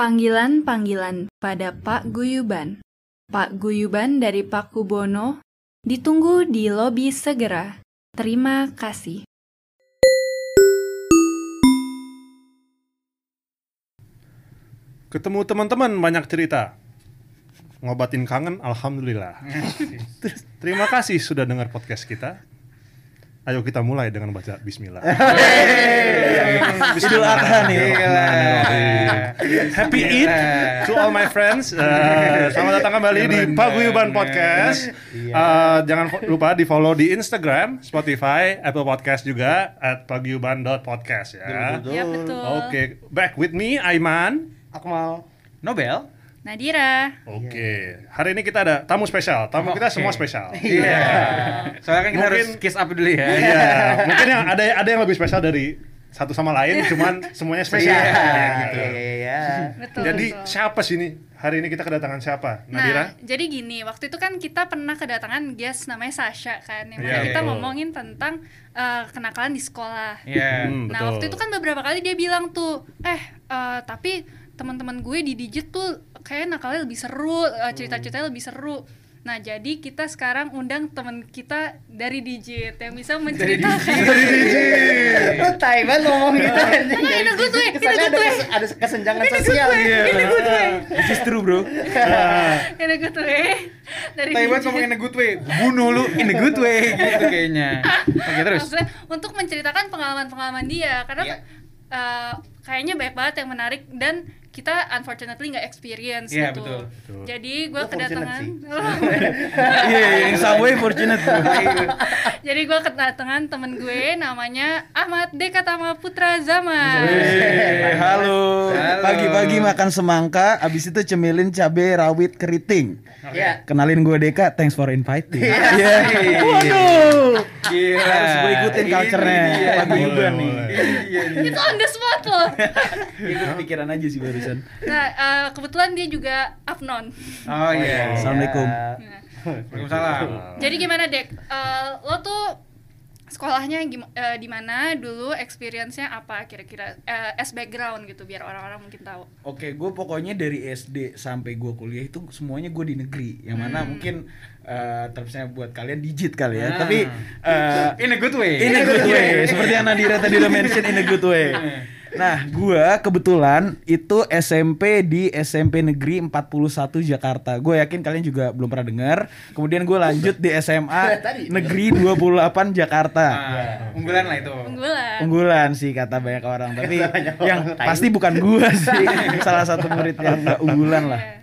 Panggilan-panggilan pada Pak Guyuban. Pak Guyuban dari Pak Kubono ditunggu di lobi segera. Terima kasih. Ketemu teman-teman banyak cerita. Ngobatin kangen, alhamdulillah. Terima kasih sudah dengar podcast kita. Ayo kita mulai dengan baca Bismillah. Idul Adha nih. Happy Eid to all my friends. Eh, selamat datang kembali di Paguyuban Podcast. Eh, jangan lupa di follow di Instagram, Spotify, Apple Podcast juga at paguyuban.podcast ya. Ya betul. Oke, back with me Aiman. Akmal. Nobel? Nadira. Oke, hari ini kita ada tamu spesial. Tamu kita Oke. semua spesial. Iya. Soalnya kan kita harus Mungkin- kiss up dulu ya. Iya, mungkin yang ada ada yang lebih spesial dari satu sama lain, cuman semuanya spesial. Iya, Ya, gitu. Iya, iya, iya. Betul. Jadi betul. siapa sih ini? Hari ini kita kedatangan siapa? Nah, Nadira? jadi gini, waktu itu kan kita pernah kedatangan guest namanya Sasha kan, yang mana Iya, kita betul. ngomongin tentang eh, kenakalan di sekolah. Iya. Hmm, Nah, betul. waktu itu kan beberapa kali dia bilang tuh, eh eh, tapi teman-teman gue di Digit tuh kayak nakalnya lebih seru, eh, cerita-ceritanya lebih seru. Nah, jadi kita sekarang undang teman kita dari Digit yang bisa menceritakan. Lu tai banget ngomong gitu anjing. Enggak, ini good way, ini Kesannya good ada, way. kes- ada kesenjangan Ini sosial good way, ini good way. This is true, bro. Ini good way. Dari Tai banget Digit. ngomong in a good way. Bunuh lu in a good way gitu kayaknya. Oke, terus. Maksudnya untuk menceritakan pengalaman-pengalaman dia karena Iya. eh, kayaknya banyak banget yang menarik dan kita unfortunately nggak experience Iya, gitu. betul. Betul. Jadi gue kedatangan. Iya, iya, in some way fortunate. Jadi gue kedatangan temen gue namanya Ahmad Dekatama Putra Zaman. Halo. Pagi-pagi makan semangka, abis itu cemilin cabe rawit keriting. Iya. Kenalin gue Deka, thanks for inviting. Iya. Waduh, Gila. harus gue ikutin culture-nya Iya, Pagi nih. Iya, iya. Itu on the spot loh. Ikut pikiran aja sih barusan. Nah eh, kebetulan dia juga Afnon. Oh iya. Assalamualaikum. Nah, Waalaikumsalam. Jadi gimana Dek? Eh, lo tuh sekolahnya gim- eh, di mana dulu experience-nya apa kira-kira Eh, as background gitu biar orang-orang mungkin tahu. Oke, gue pokoknya dari SD sampai gue kuliah itu semuanya gue di negeri. Yang mana mungkin eh terusnya buat kalian digit kali ya. Ah. Tapi eh, In a good way. In a good way, seperti yang Nadira tadi udah mention in a good way. Nah, gua kebetulan itu SMP di SMP Negeri 41 Jakarta. Gue yakin kalian juga belum pernah dengar. Kemudian gue lanjut di SMA Negeri 28 Jakarta. Ah, unggulan lah itu. Unggulan. Unggulan sih kata banyak orang, tapi yang pasti bukan gua sih. Salah satu murid yang nggak unggulan lah. Iya.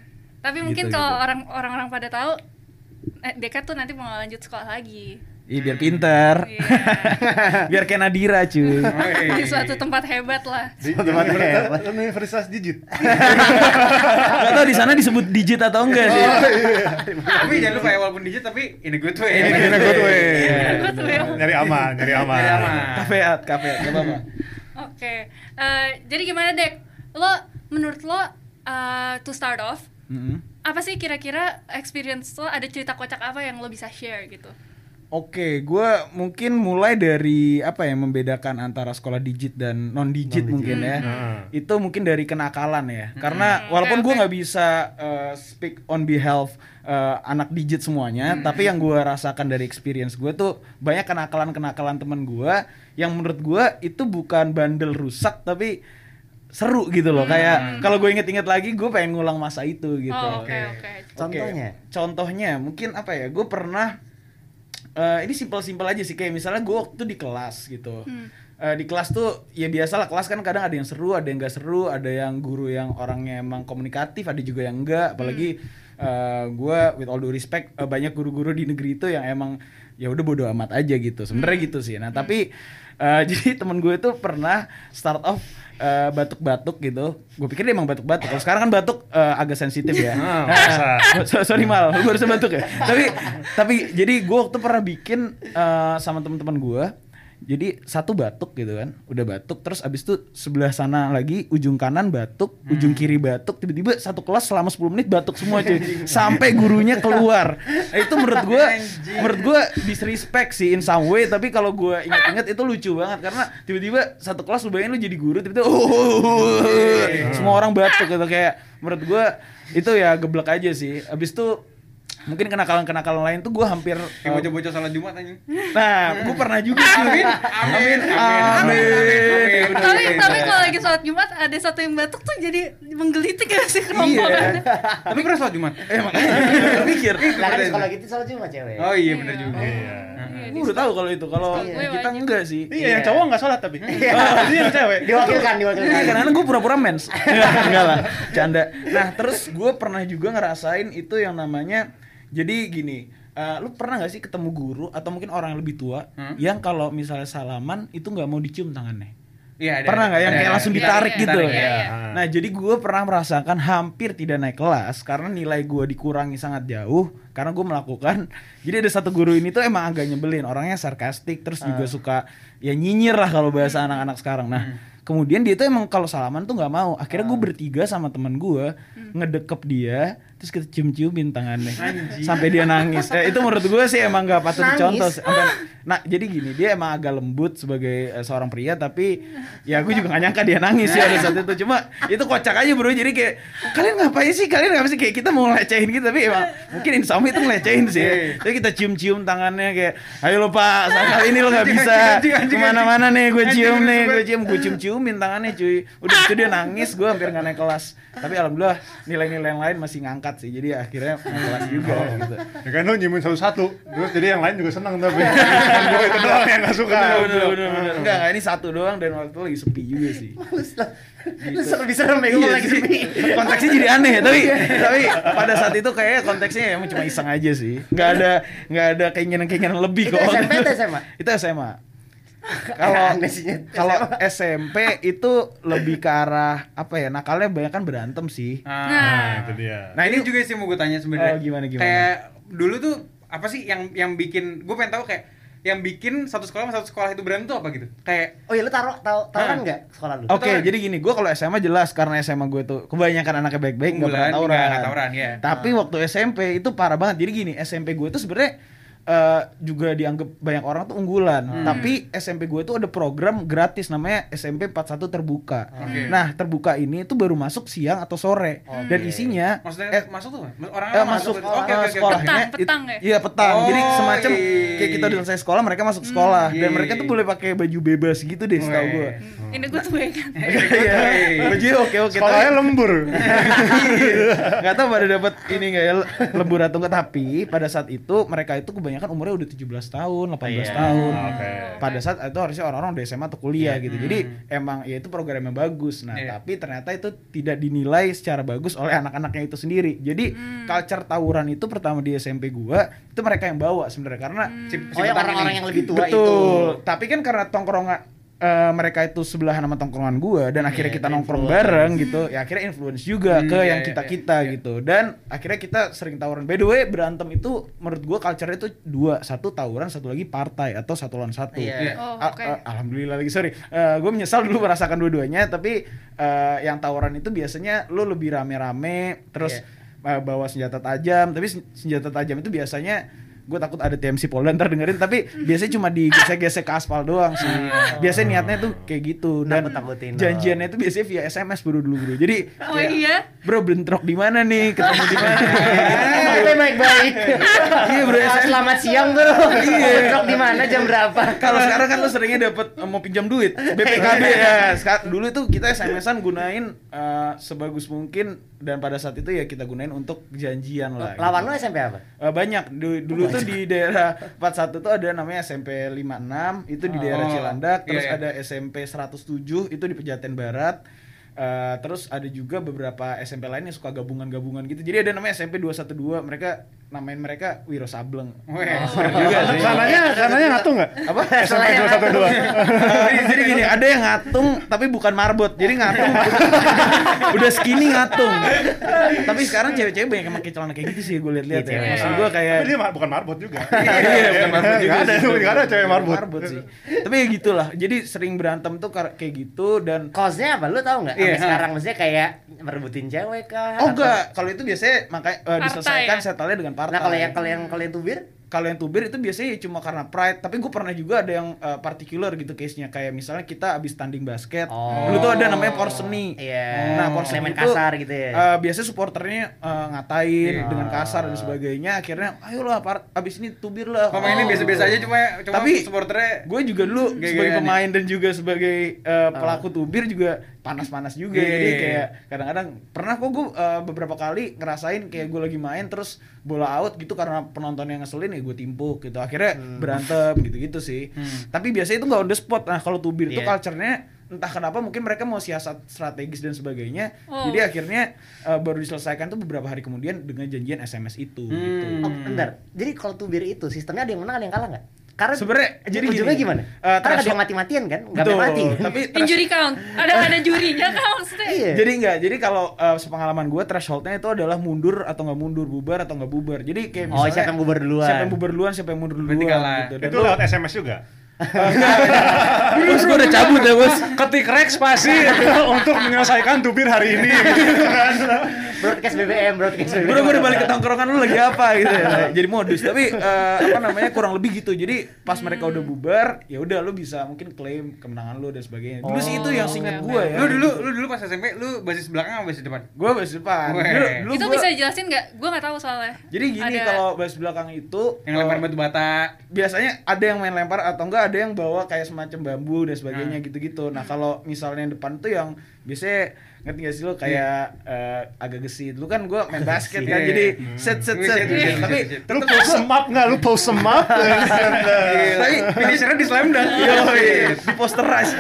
Tapi mungkin Gitu, kalau gitu. orang orang-orang pada tahu eh, Deka tuh nanti mau lanjut sekolah lagi Iya biar pinter. Iya. biar kayak Nadira cuy. di suatu tempat hebat lah. Di Teman Universitas, hebat. Universitas Digit. Gak tau di sana disebut digit atau enggak sih. Tapi jangan lupa ya walaupun digit tapi in a good way. In a good way. Iya. Tuh ya. Nyari aman, nyari aman. Nyari aman. Kafeat, kafeat, gak apa-apa. Oke. Eh, jadi gimana Dek? Lo menurut lo eh, to start off Mm-mm. apa sih kira-kira experience lo ada cerita kocak apa yang lo bisa share gitu? Oke, gue mungkin mulai dari apa ya membedakan antara sekolah digit dan non digit mungkin ya. Hmm. Itu mungkin dari kenakalan ya. Karena walaupun oke, gue nggak bisa uh, speak on behalf uh, anak digit semuanya, tapi yang gue rasakan dari experience gue tuh banyak kenakalan-kenakalan temen gue yang menurut gue itu bukan bandel rusak tapi seru gitu loh. Kayak kalau gue inget-inget lagi gue pengen ngulang masa itu gitu. Oh, oke oke. Oke, Contohnya? Contohnya mungkin apa ya? Gue pernah eh, ini simpel-simpel aja sih kayak misalnya gue waktu di kelas gitu. Hmm. Eh, di kelas tuh ya biasalah kelas kan kadang ada yang seru, ada yang gak seru, ada yang guru yang orangnya emang komunikatif, ada juga yang enggak. Apalagi eh, gue with all due respect eh, banyak guru-guru di negeri itu yang emang ya udah bodo amat aja gitu. Sebenarnya gitu sih. Nah, tapi eh, jadi temen gue itu pernah start off eh, batuk-batuk gitu. Gue pikir dia emang batuk-batuk. Kalau sekarang kan batuk eh, agak sensitif ya. Nah, biasa. So- sorry mal, lu baru batuk ya. tapi tapi jadi gue waktu pernah bikin eh, sama teman-teman gue Jadi satu batuk gitu kan, udah batuk terus abis itu sebelah sana lagi ujung kanan batuk, ujung kiri batuk, tiba-tiba satu kelas selama 10 menit batuk semua cuy. Sampai gurunya keluar. Nah, itu menurut gua menurut gua disrespect sih in some way, tapi kalau gua ingat-ingat itu lucu banget karena tiba-tiba satu kelas lu bayangin lu jadi guru tiba-tiba oh, semua orang batuk gitu kayak menurut gua itu ya geblek aja sih. Abis itu mungkin kenakalan-kenakalan lain tuh gua hampir Kayak bocah-bocah salat Jumat anjing. Nah, gue pernah juga sih. Amin, Amin, amin. tapi tapi kalau lagi sholat Jumat ada satu yang batuk tuh jadi menggelitik gak sih kerongkongan Tapi pernah salat Jumat? Eh makanya mikir. Lah kan sekolah gitu salah cuma cewek. Oh iya benar juga. Iya. Gue udah tahu kalau itu. Kalau Iya. kita enggak sih. Iya, yang cowok nggak sholat tapi. Oh, Jadi yang cewek. Diwakilkan, Iya, diwakilkan. karena gue pura-pura mens. Enggak lah, canda. Nah, terus gue pernah juga ngerasain itu yang namanya jadi gini, eh, lu pernah gak sih ketemu guru atau mungkin orang yang lebih tua Hmm? yang kalau misalnya salaman itu nggak mau dicium tangannya? Iya, ada. Pernah nggak yang Ada, kayak ada. langsung Iya, ditarik iya, gitu? iya, iya. Nah jadi gue pernah merasakan hampir tidak naik kelas karena nilai gue dikurangi sangat jauh karena gue melakukan. Jadi ada satu guru ini tuh emang agak nyebelin, orangnya sarkastik terus juga suka ya nyinyir lah kalau bahasa anak-anak sekarang. Nah kemudian dia tuh emang kalau salaman tuh nggak mau. Akhirnya gue bertiga sama teman gue ngedekep dia terus kita cium-ciumin tangannya. Sampai dia nangis. Eh, itu menurut gue sih emang nggak patut Nangis? dicontoh. Sampai- nah jadi gini dia emang agak lembut sebagai eh, seorang pria tapi ya gue juga gak nyangka dia nangis ya pada saat itu. Cuma itu kocak aja bro. Jadi kayak kalian ngapain sih? Kalian ngapain sih? Kayak kita mau ngelecehin gitu tapi emang mungkin Allah itu ngelecehin sih. Ya. tapi kita cium-cium tangannya kayak ayo lo pak saat kali ini lo nggak bisa. ke mana-mana nih gue cium nih gue cium. Gue cium-ciumin tangannya cuy. Udah itu dia nangis gue hampir gak naik kelas. Tapi alhamdulillah nilai-nilai yang lain masih ngangkat sih jadi akhirnya kelas juga gitu. Ya kan lu nyimin satu-satu, terus jadi yang lain juga seneng tapi. Kan gue itu doang yang gak suka. bener bener bener. bener enggak ini satu doang dan waktu itu lagi sepi juga sih. Males lah. Lu serem serem ya gue lagi sih. sepi. konteksnya jadi aneh tapi tapi pada saat itu kayak konteksnya emang cuma iseng aja sih. Nggak ada nggak ada keinginan keinginan lebih Itu kok. SMP atau SMA? itu SMA kalau kalau SMP itu lebih ke arah apa ya nakalnya banyak kan berantem sih Ah. Nah, itu dia. Nah ini juga sih mau gue tanya sebenarnya. Oh, gimana, gimana? Kayak dulu tuh apa sih yang yang bikin gue pengen tahu kayak yang bikin satu sekolah sama satu sekolah itu berantem tuh apa gitu? Kayak Oh iya lu taruh tahu taruhan Hah? enggak sekolah lu? Oke, Tawuran. jadi gini, gue kalau SMA jelas karena SMA gue tuh kebanyakan anaknya baik-baik nggak pernah tawuran. nggak tawuran, ya. Tapi waktu SMP itu parah banget. Jadi gini, SMP gue tuh sebenarnya eh, juga dianggap banyak orang tuh unggulan. Hmm. Tapi SMP gue tuh ada program gratis namanya SMP 41 terbuka. Oke. Nah, terbuka ini tuh baru masuk siang atau sore. Dan isinya maksudnya eh, masuk tuh orang Eh, masuk Oke oke eh, oke. sekolahnya Petang, petang ya? Iya petang. Oh, Jadi semacam iya, iya, kayak kita iya. udah selesai sekolah mereka masuk sekolah iya, dan mereka iya, tuh iya. boleh pakai baju bebas gitu deh setahu gue. ini gue tuh ya kan Iya. Baju oke oke. Sekolahnya lembur. Gak tau pada dapat ini nggak ya lembur atau enggak tapi pada saat itu mereka itu kebanyakan umurnya udah 17 tahun, 18 Iya. tahun. Oke. Pada saat itu harusnya orang-orang udah SMA atau kuliah gitu. Jadi emang ya itu program yang bagus. Nah, Iya. tapi ternyata itu tidak dinilai secara bagus oleh anak-anaknya itu sendiri. Jadi culture tawuran itu pertama di SMP gua itu mereka yang bawa sebenarnya karena Si- si Oh orang-orang yang lebih tua Betul. itu. Tapi kan karena tongkrongan eh, mereka itu sebelahan sama tongkrongan gua dan akhirnya Iya, kita nongkrong influence. bareng gitu. Ya akhirnya influence juga Hmm, ke iya, yang iya, kita-kita iya. gitu. Dan akhirnya kita sering tawuran. By the way, berantem itu menurut gua culture itu dua, satu tawuran, satu lagi partai atau satu lawan satu. Iya. oh Al- oke eh, Alhamdulillah lagi sorry. gue menyesal dulu merasakan dua-duanya, tapi eh, yang tawuran itu biasanya lu lebih rame-rame, terus eh, bawa senjata tajam. Tapi sen- senjata tajam itu biasanya gue takut ada TMC Polda ntar dengerin, tapi biasanya cuma digesek-gesek ke aspal doang sih. Biasanya niatnya tuh kayak gitu dan Nakut-nakutin lo. janjiannya itu biasanya via SMS bro dulu bro. Jadi oh kayak, iya bro bentrok di mana nih, ketemu di mana? Kita baik-baik. Iya, bro, Ah, saya- Selamat siang bro. Bentrok di mana jam berapa? Kalau sekarang kan lu seringnya dapat eh, mau pinjam duit BPKB ya. Sekarang dulu itu kita SMS-an gunain eh, sebagus mungkin dan pada saat itu ya kita gunain untuk janjian lah. Lawan gitu. lu SMP apa? Eh, banyak Du- dulu tuh di daerah 41 tuh ada namanya SMP 56 itu di daerah Oh, Cilandak terus iya, iya. ada SMP 107 itu di Pejaten Barat Eh, terus ada juga beberapa SMP lain yang suka gabungan-gabungan gitu. Jadi ada namanya SMP 212 mereka namain mereka Wiro Sableng. Weh. juga sih. Sananya, sananya ngatung nggak? Apa? SMP 212. jadi, jadi gini, ada yang ngatung tapi bukan marbot. Jadi ngatung udah skinny ngatung. tapi sekarang cewek-cewek banyak yang pakai celana kayak gitu sih gue lihat-lihat ya. Iya. Maksud gue kayak Tapi dia ma- bukan marbot juga. Iya, bukan marbot juga ada, nggak ada cewek marbot. sih. Tapi ya gitulah. Jadi sering berantem tuh kayak gitu dan Cause-nya apa? Lu tahu nggak? Iya, Sampai sekarang maksudnya kayak merebutin cewek kah? Oh enggak, kalau itu biasanya makanya eh, diselesaikan ya? settle dengan partai. Nah, kalau yang kalau yang kalau yang tubir? kalau yang tubir itu biasanya ya cuma karena pride tapi gue pernah juga ada yang uh, particular gitu case nya kayak misalnya kita abis tanding basket Oh. dulu tuh ada namanya porseni Iya. nah porseni Elemen itu kasar gitu ya. uh, biasanya supporternya uh, ngatain Iya. dengan kasar dan sebagainya akhirnya ayolah par abis ini tubir lah Pemain ini biasa-biasa aja cuma cuma Tapi- supporternya gue juga dulu sebagai pemain dan juga sebagai uh, pelaku tubir juga panas-panas juga Iya, jadi iya, iya. kayak kadang-kadang pernah kok gue uh, beberapa kali ngerasain kayak gue lagi main terus bola out gitu karena penonton yang ngeselin ya gue timpuk gitu akhirnya berantem gitu-gitu sih Hmm. tapi biasanya itu nggak on the spot nah kalau tubir itu Iya. culture-nya entah kenapa mungkin mereka mau siasat strategis dan sebagainya Oh. jadi akhirnya uh, baru diselesaikan tuh beberapa hari kemudian dengan janjian SMS itu gitu. Hmm. Oh, bentar. Jadi kalau tubir itu sistemnya ada yang menang ada yang kalah nggak? Karena Sebenarnya jadi ujungnya gini, gimana? eh, Karena ada yang mati-matian kan? Nggak Betul, mati. tapi Injury count. Ada ada jurinya kan maksudnya. Iya. Jadi enggak, jadi kalau uh, sepengalaman gue thresholdnya itu adalah mundur atau nggak mundur, bubar atau nggak bubar. Jadi kayak Oh, misalnya siapa yang bubar duluan? Siapa yang bubar duluan, siapa yang mundur Berarti duluan kalah. gitu. Dan Itu lewat SMS juga. bos gue udah cabut ya bos. Ketik Rex pasti untuk menyelesaikan tubir hari ini. gitu kan. broadcast BBM, broadcast BBM. Bro, gue udah balik ke tongkrongan lu lagi apa gitu ya. Jadi modus, tapi eh, apa namanya kurang lebih gitu. Jadi pas mereka udah bubar, ya udah lu bisa mungkin klaim kemenangan lu dan sebagainya. Dulu sih itu yang seingat oke. gue ya. Lu dulu lu dulu pas SMP lu basis belakang apa basis depan? gue basis depan. Weh. Dulu, dulu itu gua- bisa dijelasin nggak? Gue nggak tahu soalnya. Jadi gini Ada- kalau basis belakang itu Yang eh, lempar batu bata. biasanya ada yang main lempar atau enggak ada yang bawa kayak semacam bambu dan sebagainya Hmm. gitu-gitu. Nah kalau misalnya yang depan tuh yang biasanya ngerti gak sih lo kayak eh, agak gesit. Lu kan gua main basket kan Iya. jadi Hmm. set set Iya, set. iya, iya, Tapi iya, iya. Lu post semap nggak? Lu post semap? tapi Finishernya di slam dunk. Di posterize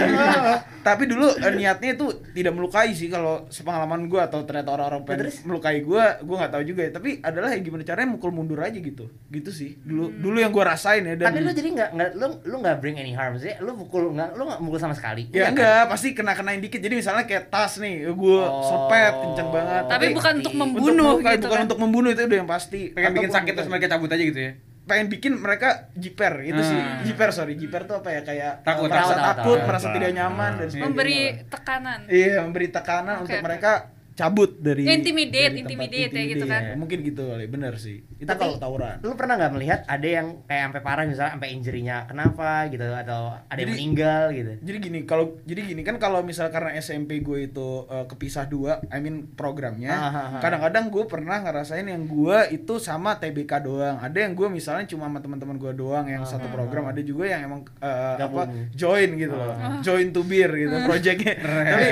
tapi dulu eh, niatnya itu tidak melukai sih kalau sepengalaman gua atau ternyata orang-orang pengen melukai gua gua nggak tahu juga ya tapi adalah ya gimana caranya mukul mundur aja gitu gitu sih dulu dulu yang gua rasain ya dan Tapi lu jadi nggak nggak lu lu nggak bring any harm sih? Lu pukul nggak lu nggak mukul sama sekali? Ya Iya kan? enggak, pasti kena-kenain dikit. Jadi misalnya kayak tas nih, gue Oh. sopet kenceng banget. Tapi bukan untuk Untuk membunuh bukan, gitu bukan kan. untuk membunuh itu udah yang pasti. Pengen bikin sakit terus mereka cabut aja gitu ya. pengen bikin mereka jiper itu sih. Hmm. Jiper sorry, jiper tuh apa ya kayak Takut, merasa tahu, tahu, takut, tahu. merasa Tahu. tidak nyaman dan sebagainya. Memberi tekanan. Iya, memberi tekanan Oke, untuk mereka cabut dari Intimidate, dari tempat intimidate ya gitu kan. Ya, mungkin gitu kali, bener sih. Itu Tapi kalau tawuran. lu pernah nggak melihat ada yang kayak sampai parah misalnya sampai injury-nya kenapa gitu atau ada yang Jadi- meninggal gitu? Jadi gini, kalau jadi gini kan kalau misal karena SMP gue itu eh, kepisah dua, I mean programnya, Ah, ah, ah. kadang-kadang gue pernah ngerasain yang gue itu sama TBK doang. Ada yang gue misalnya cuma sama teman-teman gue doang yang Ah, satu program, ada juga yang emang eh, apa join gitu loh, join to beer gitu projectnya. tapi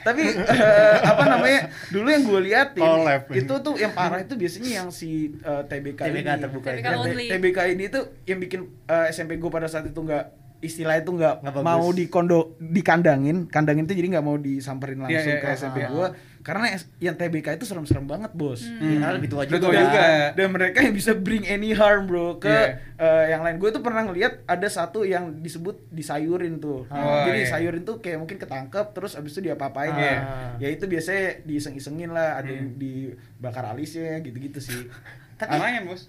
tapi, tapi eh, apa namanya? Dulu yang gue liatin Collab. itu tuh yang parah itu biasanya yang si eh, TBK, TBK ini. terbuka TBK. T- TBK ini tuh yang bikin eh, SMP gue pada saat itu nggak istilah itu nggak mau di kondo dikandangin kandangin itu jadi nggak mau disamperin langsung Iya, iya, ke iya. SMP Ah. gue karena yang TBK itu serem-serem banget bos Iya, karena lebih tua juga. tua juga. dan mereka yang bisa bring any harm bro ke Iya. eh, yang lain gue tuh pernah ngeliat ada satu yang disebut disayurin tuh Oh, jadi iya. sayurin tuh kayak mungkin ketangkep terus abis itu diapa-apain Ah. ya ya itu biasanya diiseng-isengin lah ada yang Hmm. dibakar alisnya gitu-gitu sih Tapi Lumayan, Bos.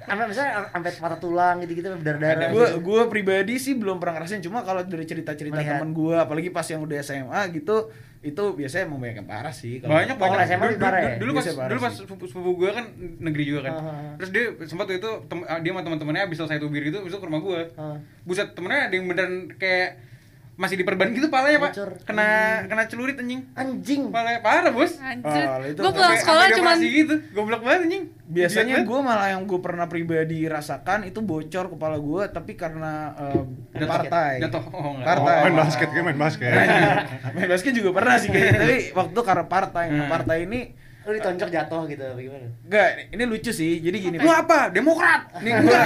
sampai misalnya sampai patah tulang gitu-gitu berdarah-darah. gue gitu. gue pribadi sih belum pernah ngerasain cuma kalau dari cerita-cerita Melihat. teman gue apalagi pas yang udah SMA gitu itu biasanya emang banyak yang parah sih kalau- Banyak Oh, banyak. SMA Dulu- lebih parah ya? Dulu pas dulu pas sepupu, sepupu gue kan negeri juga kan. Terus dia sempat itu tem- ah, dia sama teman-temannya habis selesai tubir itu besok ke rumah gue. Buset temennya ada yang beneran kayak masih diperban gitu palanya pak Bocor. kena kena celurit anjing Anjing. palanya parah bos Anjir. Oh, itu gue pulang sekolah cuman gitu goblok banget anjing biasanya gue malah yang gue pernah pribadi rasakan itu bocor kepala gue tapi karena Jatuh. partai jatuh oh. Partai. Oh, main basket, gue main basket. main basket juga pernah sih kayaknya tapi waktu karena partai nah Hmm. partai ini Lu ditonjok jatuh gitu bagaimana? Enggak, ini lucu sih. Jadi gini, Lu apa? Demokrat. Nih gua.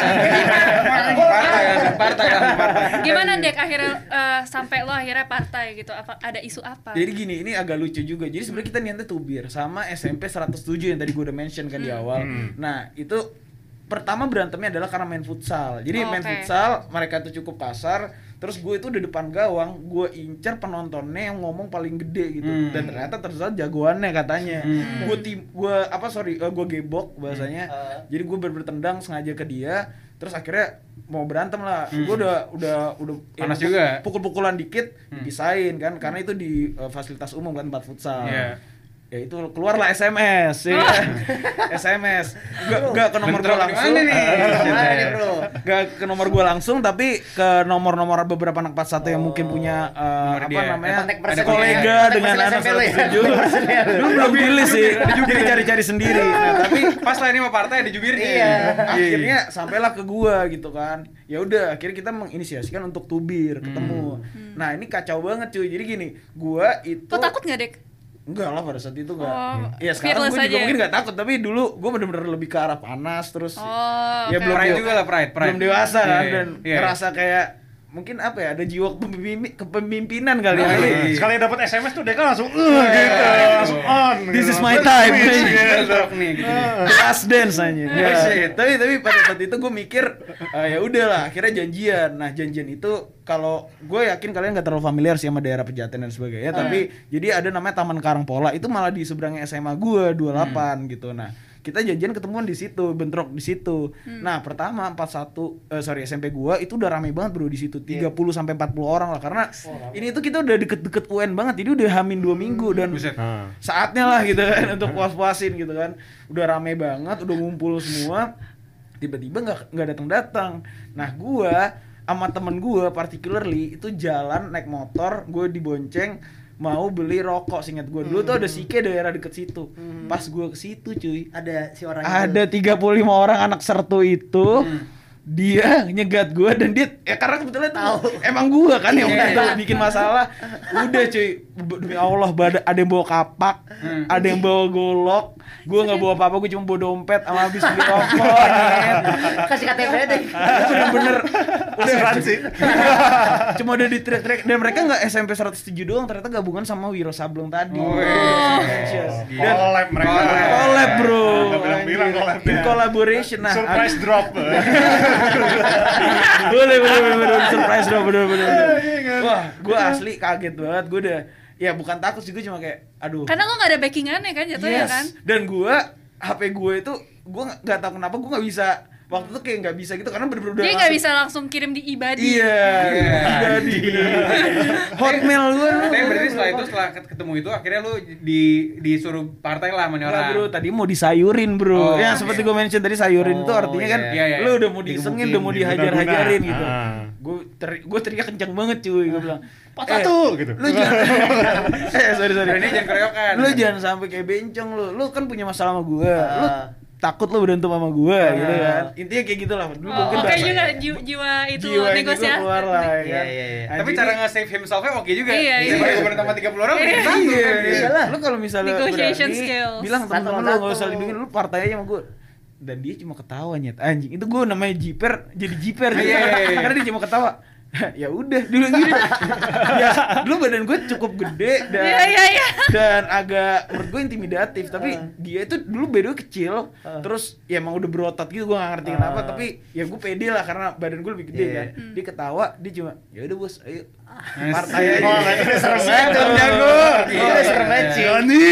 partai ya, partai ya, partai. Gimana Dek akhirnya eh, sampai lo akhirnya partai gitu? Apa ada isu apa? Jadi gini, ini agak lucu juga. Jadi sebenarnya kita niatnya tubir sama SMP 107 yang tadi gue udah mention kan di awal. Nah, itu pertama berantemnya adalah karena main futsal. Jadi Oh, main oke. futsal, mereka tuh cukup kasar. Terus gue itu di depan gawang, gue incer penontonnya yang ngomong paling gede gitu. Hmm. Dan ternyata ternyata jagoannya katanya. Hmm. Gue tim, gue apa sorry, gue gebok bahasanya. Hmm. Jadi gue bertendang sengaja ke dia. Terus akhirnya mau berantem lah. Hmm. Gue udah udah udah Panas pukul- juga. Pukul-pukulan dikit, Hmm. dipisahin kan. Karena itu di uh, fasilitas umum kan tempat futsal Iya. Ya itu keluarlah SMS ya? SMS gak, gak ke nomor di langsung mana nih? Bro? gak ke nomor gua langsung tapi ke nomor-nomor beberapa anak 41 yang mungkin punya uh, Nomor apa dia. namanya Ada kolega Kontak dengan anak SMP lu ya? 107 dulu belum pilih sih jadi cari-cari sendiri nah tapi Pas lah ini sama partai ada jubirnya. Iya. akhirnya sampailah ke gua gitu kan ya udah akhirnya kita menginisiasikan untuk tubir ketemu nah ini kacau banget cuy jadi gini gua itu takut nggak Dek? Enggak lah pada saat itu enggak. Oh, Iya sekarang fearless gue juga aja ya? mungkin nggak takut tapi dulu gue bener-bener lebih ke arah panas terus Oh, ya oke. belum Pride juga lah, pride, pride. belum dewasa Iya, kan iya. dan Iya. ngerasa kayak mungkin apa ya ada jiwa kepemimpi- kepemimpinan kali ya. Oh, Jadi, iya. Sekali dapat SMS tuh Deka langsung uh gitu, langsung on. This gitu. is my time. Gitu. Nih gitu. Last dance aja. Oh, shit. tapi tapi pada saat itu gue mikir eh, ya udahlah akhirnya janjian. Nah janjian itu kalau gue yakin kalian nggak terlalu familiar sih sama daerah Pejaten dan sebagainya. Tapi jadi ada namanya Taman Karangpola itu malah di seberangnya SMA gue 28 gitu. Nah kita janjian ketemuan di situ, bentrok di situ. Nah pertama 41 eh, sorry SMP gua itu udah rame banget bro di situ. 30 sampai 40 orang lah karena ini tuh kita udah deket-deket UN banget jadi udah hamin dua minggu dan Buset. Ah. saatnya lah gitu kan untuk puas-puasin gitu kan. Udah rame banget udah ngumpul semua. Tiba-tiba nggak nggak datang datang nah gua sama temen gua particularly itu jalan naik motor gue dibonceng mau beli rokok singkat gua. Dulu tuh ada sike daerah deket situ. Pas gua ke situ cuy Ada si orang ada 35 orang anak sertu itu. Dia nyegat gua dan dia ya karena kebetulan tahu. emang gua kan yang waktu itu bikin masalah. Udah cuy demi Allah bada- ada yang bawa kapak ada yang bawa golok. Gua nggak bawa apa-apa gua cuma bawa dompet sama habis beli rokok. Kasih KTP deh. Bener-bener. Udah Asuransi. cuma udah di track dan mereka nggak SMP 107 doang ternyata gabungan sama Wiro Sableng tadi. Oh, dan Collab mereka. collab bro. Bilang-bilang collab in collaboration nah. Surprise drop. boleh boleh boleh surprise bener bener bener. wah gue asli kaget banget. Gue udah ya bukan takut sih gue cuma kayak aduh Karena lo nggak ada backingannya kan jatuhnya yes. kan? dan gue HP gue itu gue nggak tahu kenapa gue nggak bisa waktu itu kayak nggak bisa gitu karena bener-bener udah Dia nggak bisa langsung kirim di ibadi. iya jadi hotmail gue Tapi berarti setelah itu setelah ket- ketemu itu akhirnya lu di disuruh partai lah Enggak, orang. bro, tadi mau disayurin bro. Oh, ya seperti gue mention tadi sayurin itu Oh, artinya iya, kan iya, iya. lu udah mau disengin, udah mau Digebukin, dihajar-hajarin gitu. Ah. Gue gue teriak kencang banget cuy, gue bilang. Patah tuh, gitu. Lu jangan Eh, sorry sorry. Ini jangan keroyokan. Lu jangan sampai kayak bencong lu. Lu kan punya masalah sama gue. Lu Ah. takut lu berantem sama gue gitu kan. Intinya kayak gitulah. Dulu Oh, mungkin oke bahasa- juga jiwa, jiwa itu jiwa negosiasi. keluar lah ya Iya, kan. iya, iya. Tapi Anjing, cara ini- nge-save himself-nya oke juga. Iya, iya. Gue berantem sama 30 orang, satu Iya, kan. iya. Iyalah. Lu kalau misalnya Negotiation berani, skills. bilang Satu temen-temen lu lawan gak usah lindungin lu partai aja sama gue dan dia cuma ketawa nyet anjing itu gue namanya jiper jadi jiper gitu. Iya, iya, iya. karena dia cuma ketawa ya udah dulu gini ya dulu badan gue cukup gede dan Iya, iya, iya. dan agak menurut gue intimidatif tapi dia itu dulu beda kecil Uh. terus ya emang udah berotot gitu gue gak ngerti kenapa Uh. tapi ya gue pede lah karena badan gue lebih gede Iya. kan dia ketawa dia cuma ya udah bos ayo. Partai Oh, serem banget jago Iya, udah serem banget sih. Joni.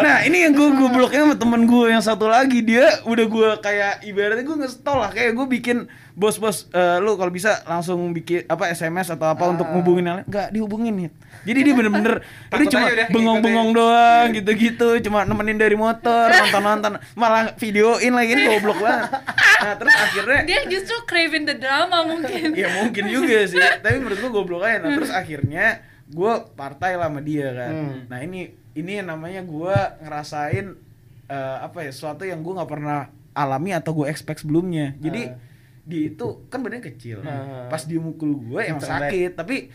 Nah ini yang gue gobloknya sama temen gue yang satu lagi. Dia udah gue kayak ibaratnya gue ngestol lah. Kayak gue bikin bos bos eh, lu kalau bisa langsung bikin apa SMS atau apa untuk ngubungin yang lain. Nggak dihubungin nih jadi dia bener-bener dia cuma bengong-bengong doang gitu-gitu. Cuma nemenin dari motor nonton-nonton. Malah videoin lagi ini goblok banget. Nah terus akhirnya Dia justru craving the drama mungkin. ya mungkin juga sih. Tapi menurut gua goblok aja. Nah terus akhirnya gua partai lah sama dia kan. Hmm. nah ini ini yang namanya gua ngerasain eh, apa ya sesuatu yang gua nggak pernah alami atau gue expect sebelumnya. Jadi dia itu kan badannya kecil. Hmm. pas dia mukul gue emang sakit. Tapi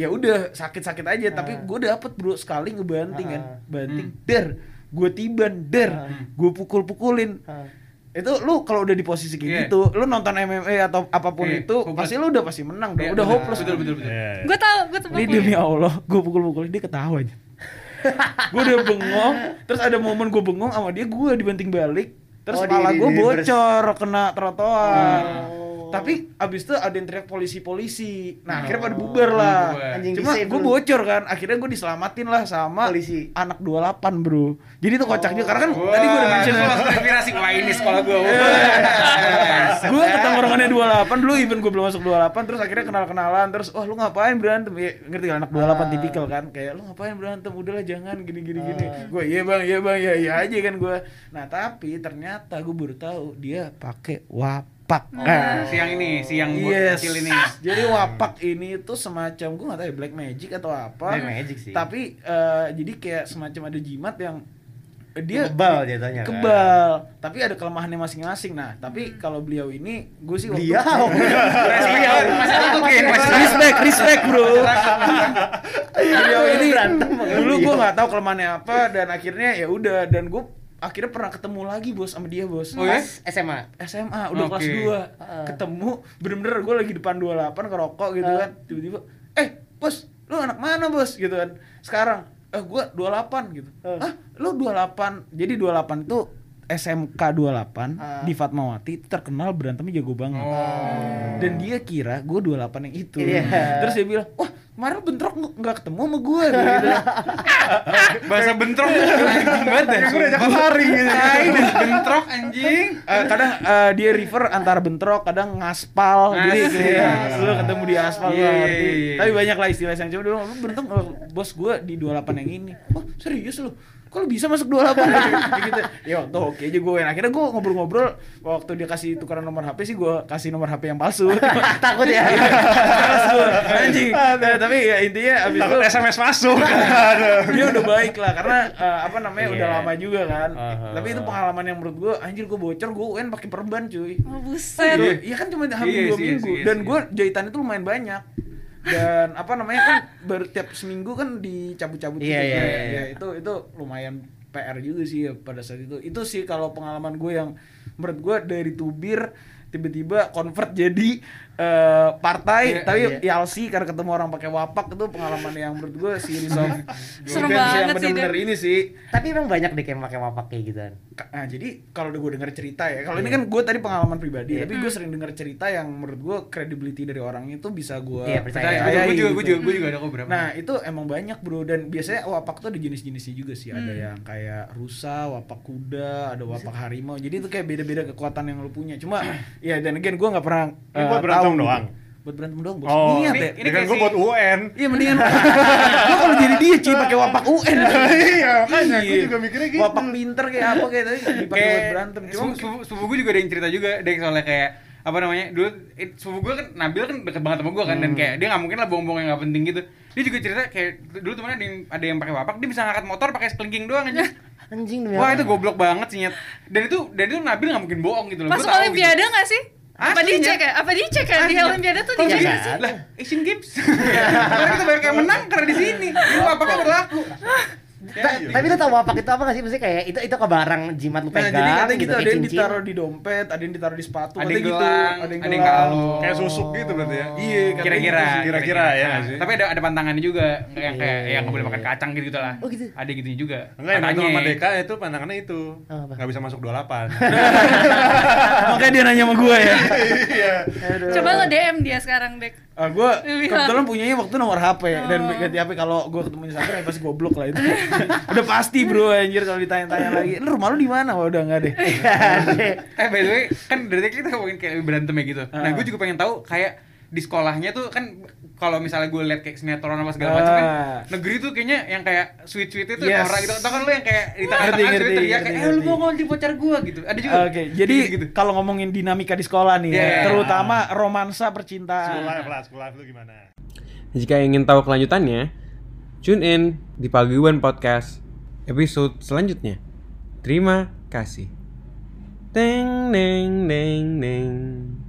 ya udah sakit-sakit aja tapi Hmm. gue dapet bro sekali ngebanting kan. Hmm. banting der. Gue tiban der. Gue pukul-pukulin. Ah. itu lu kalau udah di posisi kayak Iya. gitu lu nonton MMA atau apa pun Iya, itu hopeless. pasti lu udah pasti menang dong Iya, udah hopeless betul betul betul. Iya. gue tahu gue tebak ini demi Allah gue pukul-pukulin dia ketawa aja gue udah bengong terus ada momen gue bengong sama dia gue dibanting balik. Terus Oh, kepala gue bocor kena trotoar. Oh. Tapi abis itu ada yang teriak polisi-polisi. Nah akhirnya pada bubar lah. Anjing cuma gue bocor kan. Akhirnya gue diselamatin lah sama Polisi. anak 28 bro. Jadi itu kocak juga karena kan tadi gue udah mention Wah, terinspirasi wah ini sekolah gue gue ketemu orangnya 28 dulu even gue belum masuk 28 terus akhirnya kenal-kenalan terus wah lu ngapain berantem? Ya ngerti kan anak 28 tipikal kan kayak lu ngapain berantem? Udahlah jangan gini gini gini. Gue iya bang iya bang iya iya aja kan gue nah tapi ternyata gue baru tahu dia pakai wapak nah, siang ini siang Yes. kecil ini Jadi wapak ini tuh semacam gue gak tahu ya black magic atau apa. Black magic sih. Tapi eh, jadi kayak semacam ada jimat yang eh, dia Kebal jatuhnya kan. kebal. Tapi ada kelemahannya masing-masing. Nah, tapi kalau beliau ini gue sih waktu Beliau. Beliau respect, respect bro. beliau ini dulu gue nggak tahu kelemahannya apa dan akhirnya ya udah dan gue akhirnya pernah ketemu lagi bos sama dia bos. Oh ya? Pas SMA. SMA udah Oke. kelas 2 ketemu bener-bener gue lagi depan 28 ngerokok gitu kan tiba-tiba eh bos lu anak mana bos gitu kan sekarang eh gue 28 gitu ah lu 28 jadi 28 itu SMK 28 Ah. di Fatmawati terkenal berantemnya jago banget Oh. dan dia kira gue 28 yang itu Iya. terus dia bilang wah kemarin lu bentrok nggak- ketemu sama gue gitu bahasa bentrok banget dah Gue udah kemarin gitu. bentrok anjing Eh, kadang eh, dia refer antara bentrok, kadang ngaspal, jadi Asik. kayak lu ketemu di aspal Iya, ngerti. iya, iya. Tapi banyak lah istilah yang cuma dulu lu berantem eh, bos gua di 28 yang ini. Oh, serius lu? Kok lu bisa masuk 28 Kayak gitu. Ya waktu oke aja gue. Akhirnya gue ngobrol-ngobrol waktu dia kasih tukeran nomor HP sih gue kasih nomor HP yang palsu. Takut ya. Terus gua, Anjing. Tapi ya intinya abis itu Takut SMS masuk. Dia udah baik lah karena eh, apa namanya udah Iya. lama juga kan. Aha. Tapi itu pengalaman yang menurut gue anjir gue bocor gue UN pakai perban cuy. oh buset Iya, iya kan cuma hampir Iya dua sih, minggu iya dan gue jahitan itu lumayan banyak dan apa namanya kan baru tiap seminggu kan dicabut-cabut Iya, gitu. iya, Ya, iya. ya, itu itu lumayan PR juga sih ya pada saat itu itu sih kalau pengalaman gue yang menurut gue dari tubir tiba-tiba convert jadi eh, partai Iya, tapi iya. ILC karena ketemu orang pakai wapak itu pengalaman yang menurut gue series of Serem events yang banget sih, ini sih Tapi emang banyak deh kayak pakai wapak kayak gituan. Nah, jadi kalau udah gue denger cerita ya, kalau ini kan gue tadi pengalaman pribadi, Iya. tapi gue sering denger cerita yang menurut gue credibility dari orangnya itu bisa gue Iya, percaya. gue juga gue juga gitu. gue juga gue juga ada kok berapa Nah itu emang banyak bro dan biasanya wapak tuh ada jenis-jenisnya juga sih ada Hmm. yang kayak rusa, wapak kuda, ada wapak harimau jadi itu kayak beda-beda kekuatan yang lo punya cuma ya dan again gue nggak pernah Ini eh, buat berantem tahu doang? gitu. buat berantem doang bos. Oh, niat ini- ya ini ini kan kayak gue buat UN. Iya mendingan Gue kalau jadi dia cuy pakai wapak UN Iya, makanya gue juga mikirnya gitu. Wapak pinter kayak apa kayak tadi dipakai buat kayak berantem. Cuma sepupu, sepupu gue juga ada yang cerita juga deh soalnya kayak apa namanya dulu it, sepupu gue kan Nabil kan deket banget sama gue kan dan kayak dia nggak mungkin lah bohong-bohong yang nggak penting gitu. Dia juga cerita kayak dulu temennya ada yang ada yang pakai wapak dia bisa ngangkat motor pakai kelingking doang aja Anjing wah itu goblok banget sih nyet. Dan itu dan itu Nabil nggak mungkin bohong gitu loh. Masuk tahu olimpiade nggak sih apa Aslinya. dicek ya? Apa dicek ya? Di olimpiade tuh dicek sih? Lah Asian Games. Karena kita banyak yang menang karena di sini. Ini wapaknya berlaku Tapi lu tau wapak itu apa gak sih? Maksudnya kayak itu itu ke barang jimat lu Nah, pegang jadi katanya gitu, gitu, ada yang cincin. ditaruh di dompet, ada yang ditaruh di sepatu, Ada yang gitu. gelang, ada yang kalung. Kayak susuk gitu berarti ya. Iya, kira-kira gitu. Kira-kira ya Nah, tapi ada ada pantangannya juga yang Iya, kayak iya, yang nggak boleh iya. makan kacang gitu lah Oh, gitu? ada gitunya juga Enggak, yang sama Deka itu pandangannya itu. Oh? Nggak bisa masuk 28. Makanya dia nanya sama gue ya. Iya. coba lo DM dia sekarang dek Ah, gue kebetulan punyanya waktu nomor HP dan Oh. ganti HP kalau gue ketemu Instagram ya pasti goblok lah itu. Udah pasti bro anjir kalau ditanya-tanya lagi. Lu rumah lu di mana? Wah, udah enggak deh. eh by the way kan dari tadi kita ngomongin kayak berantem ya gitu nah Ah. gue juga pengen tahu kayak di sekolahnya tuh kan kalau misalnya gue liat kayak sinetron apa segala macam kan Ah. negeri tuh kayaknya yang kayak sweet sweet itu Yes. orang gitu tau kan lu yang kayak di Ngerti, tengah-tengah ngerti, sweet teriak ngerti, kayak eh lu mau ngonti pacar gue gitu ada juga Oke, jadi gitu kalau ngomongin dinamika di sekolah nih, ya, Iya. terutama romansa percintaan. life lah, school life lu gimana? Jika ingin tahu kelanjutannya, tune in di Paguyuban Podcast episode selanjutnya. Terima kasih. Teng neng neng neng.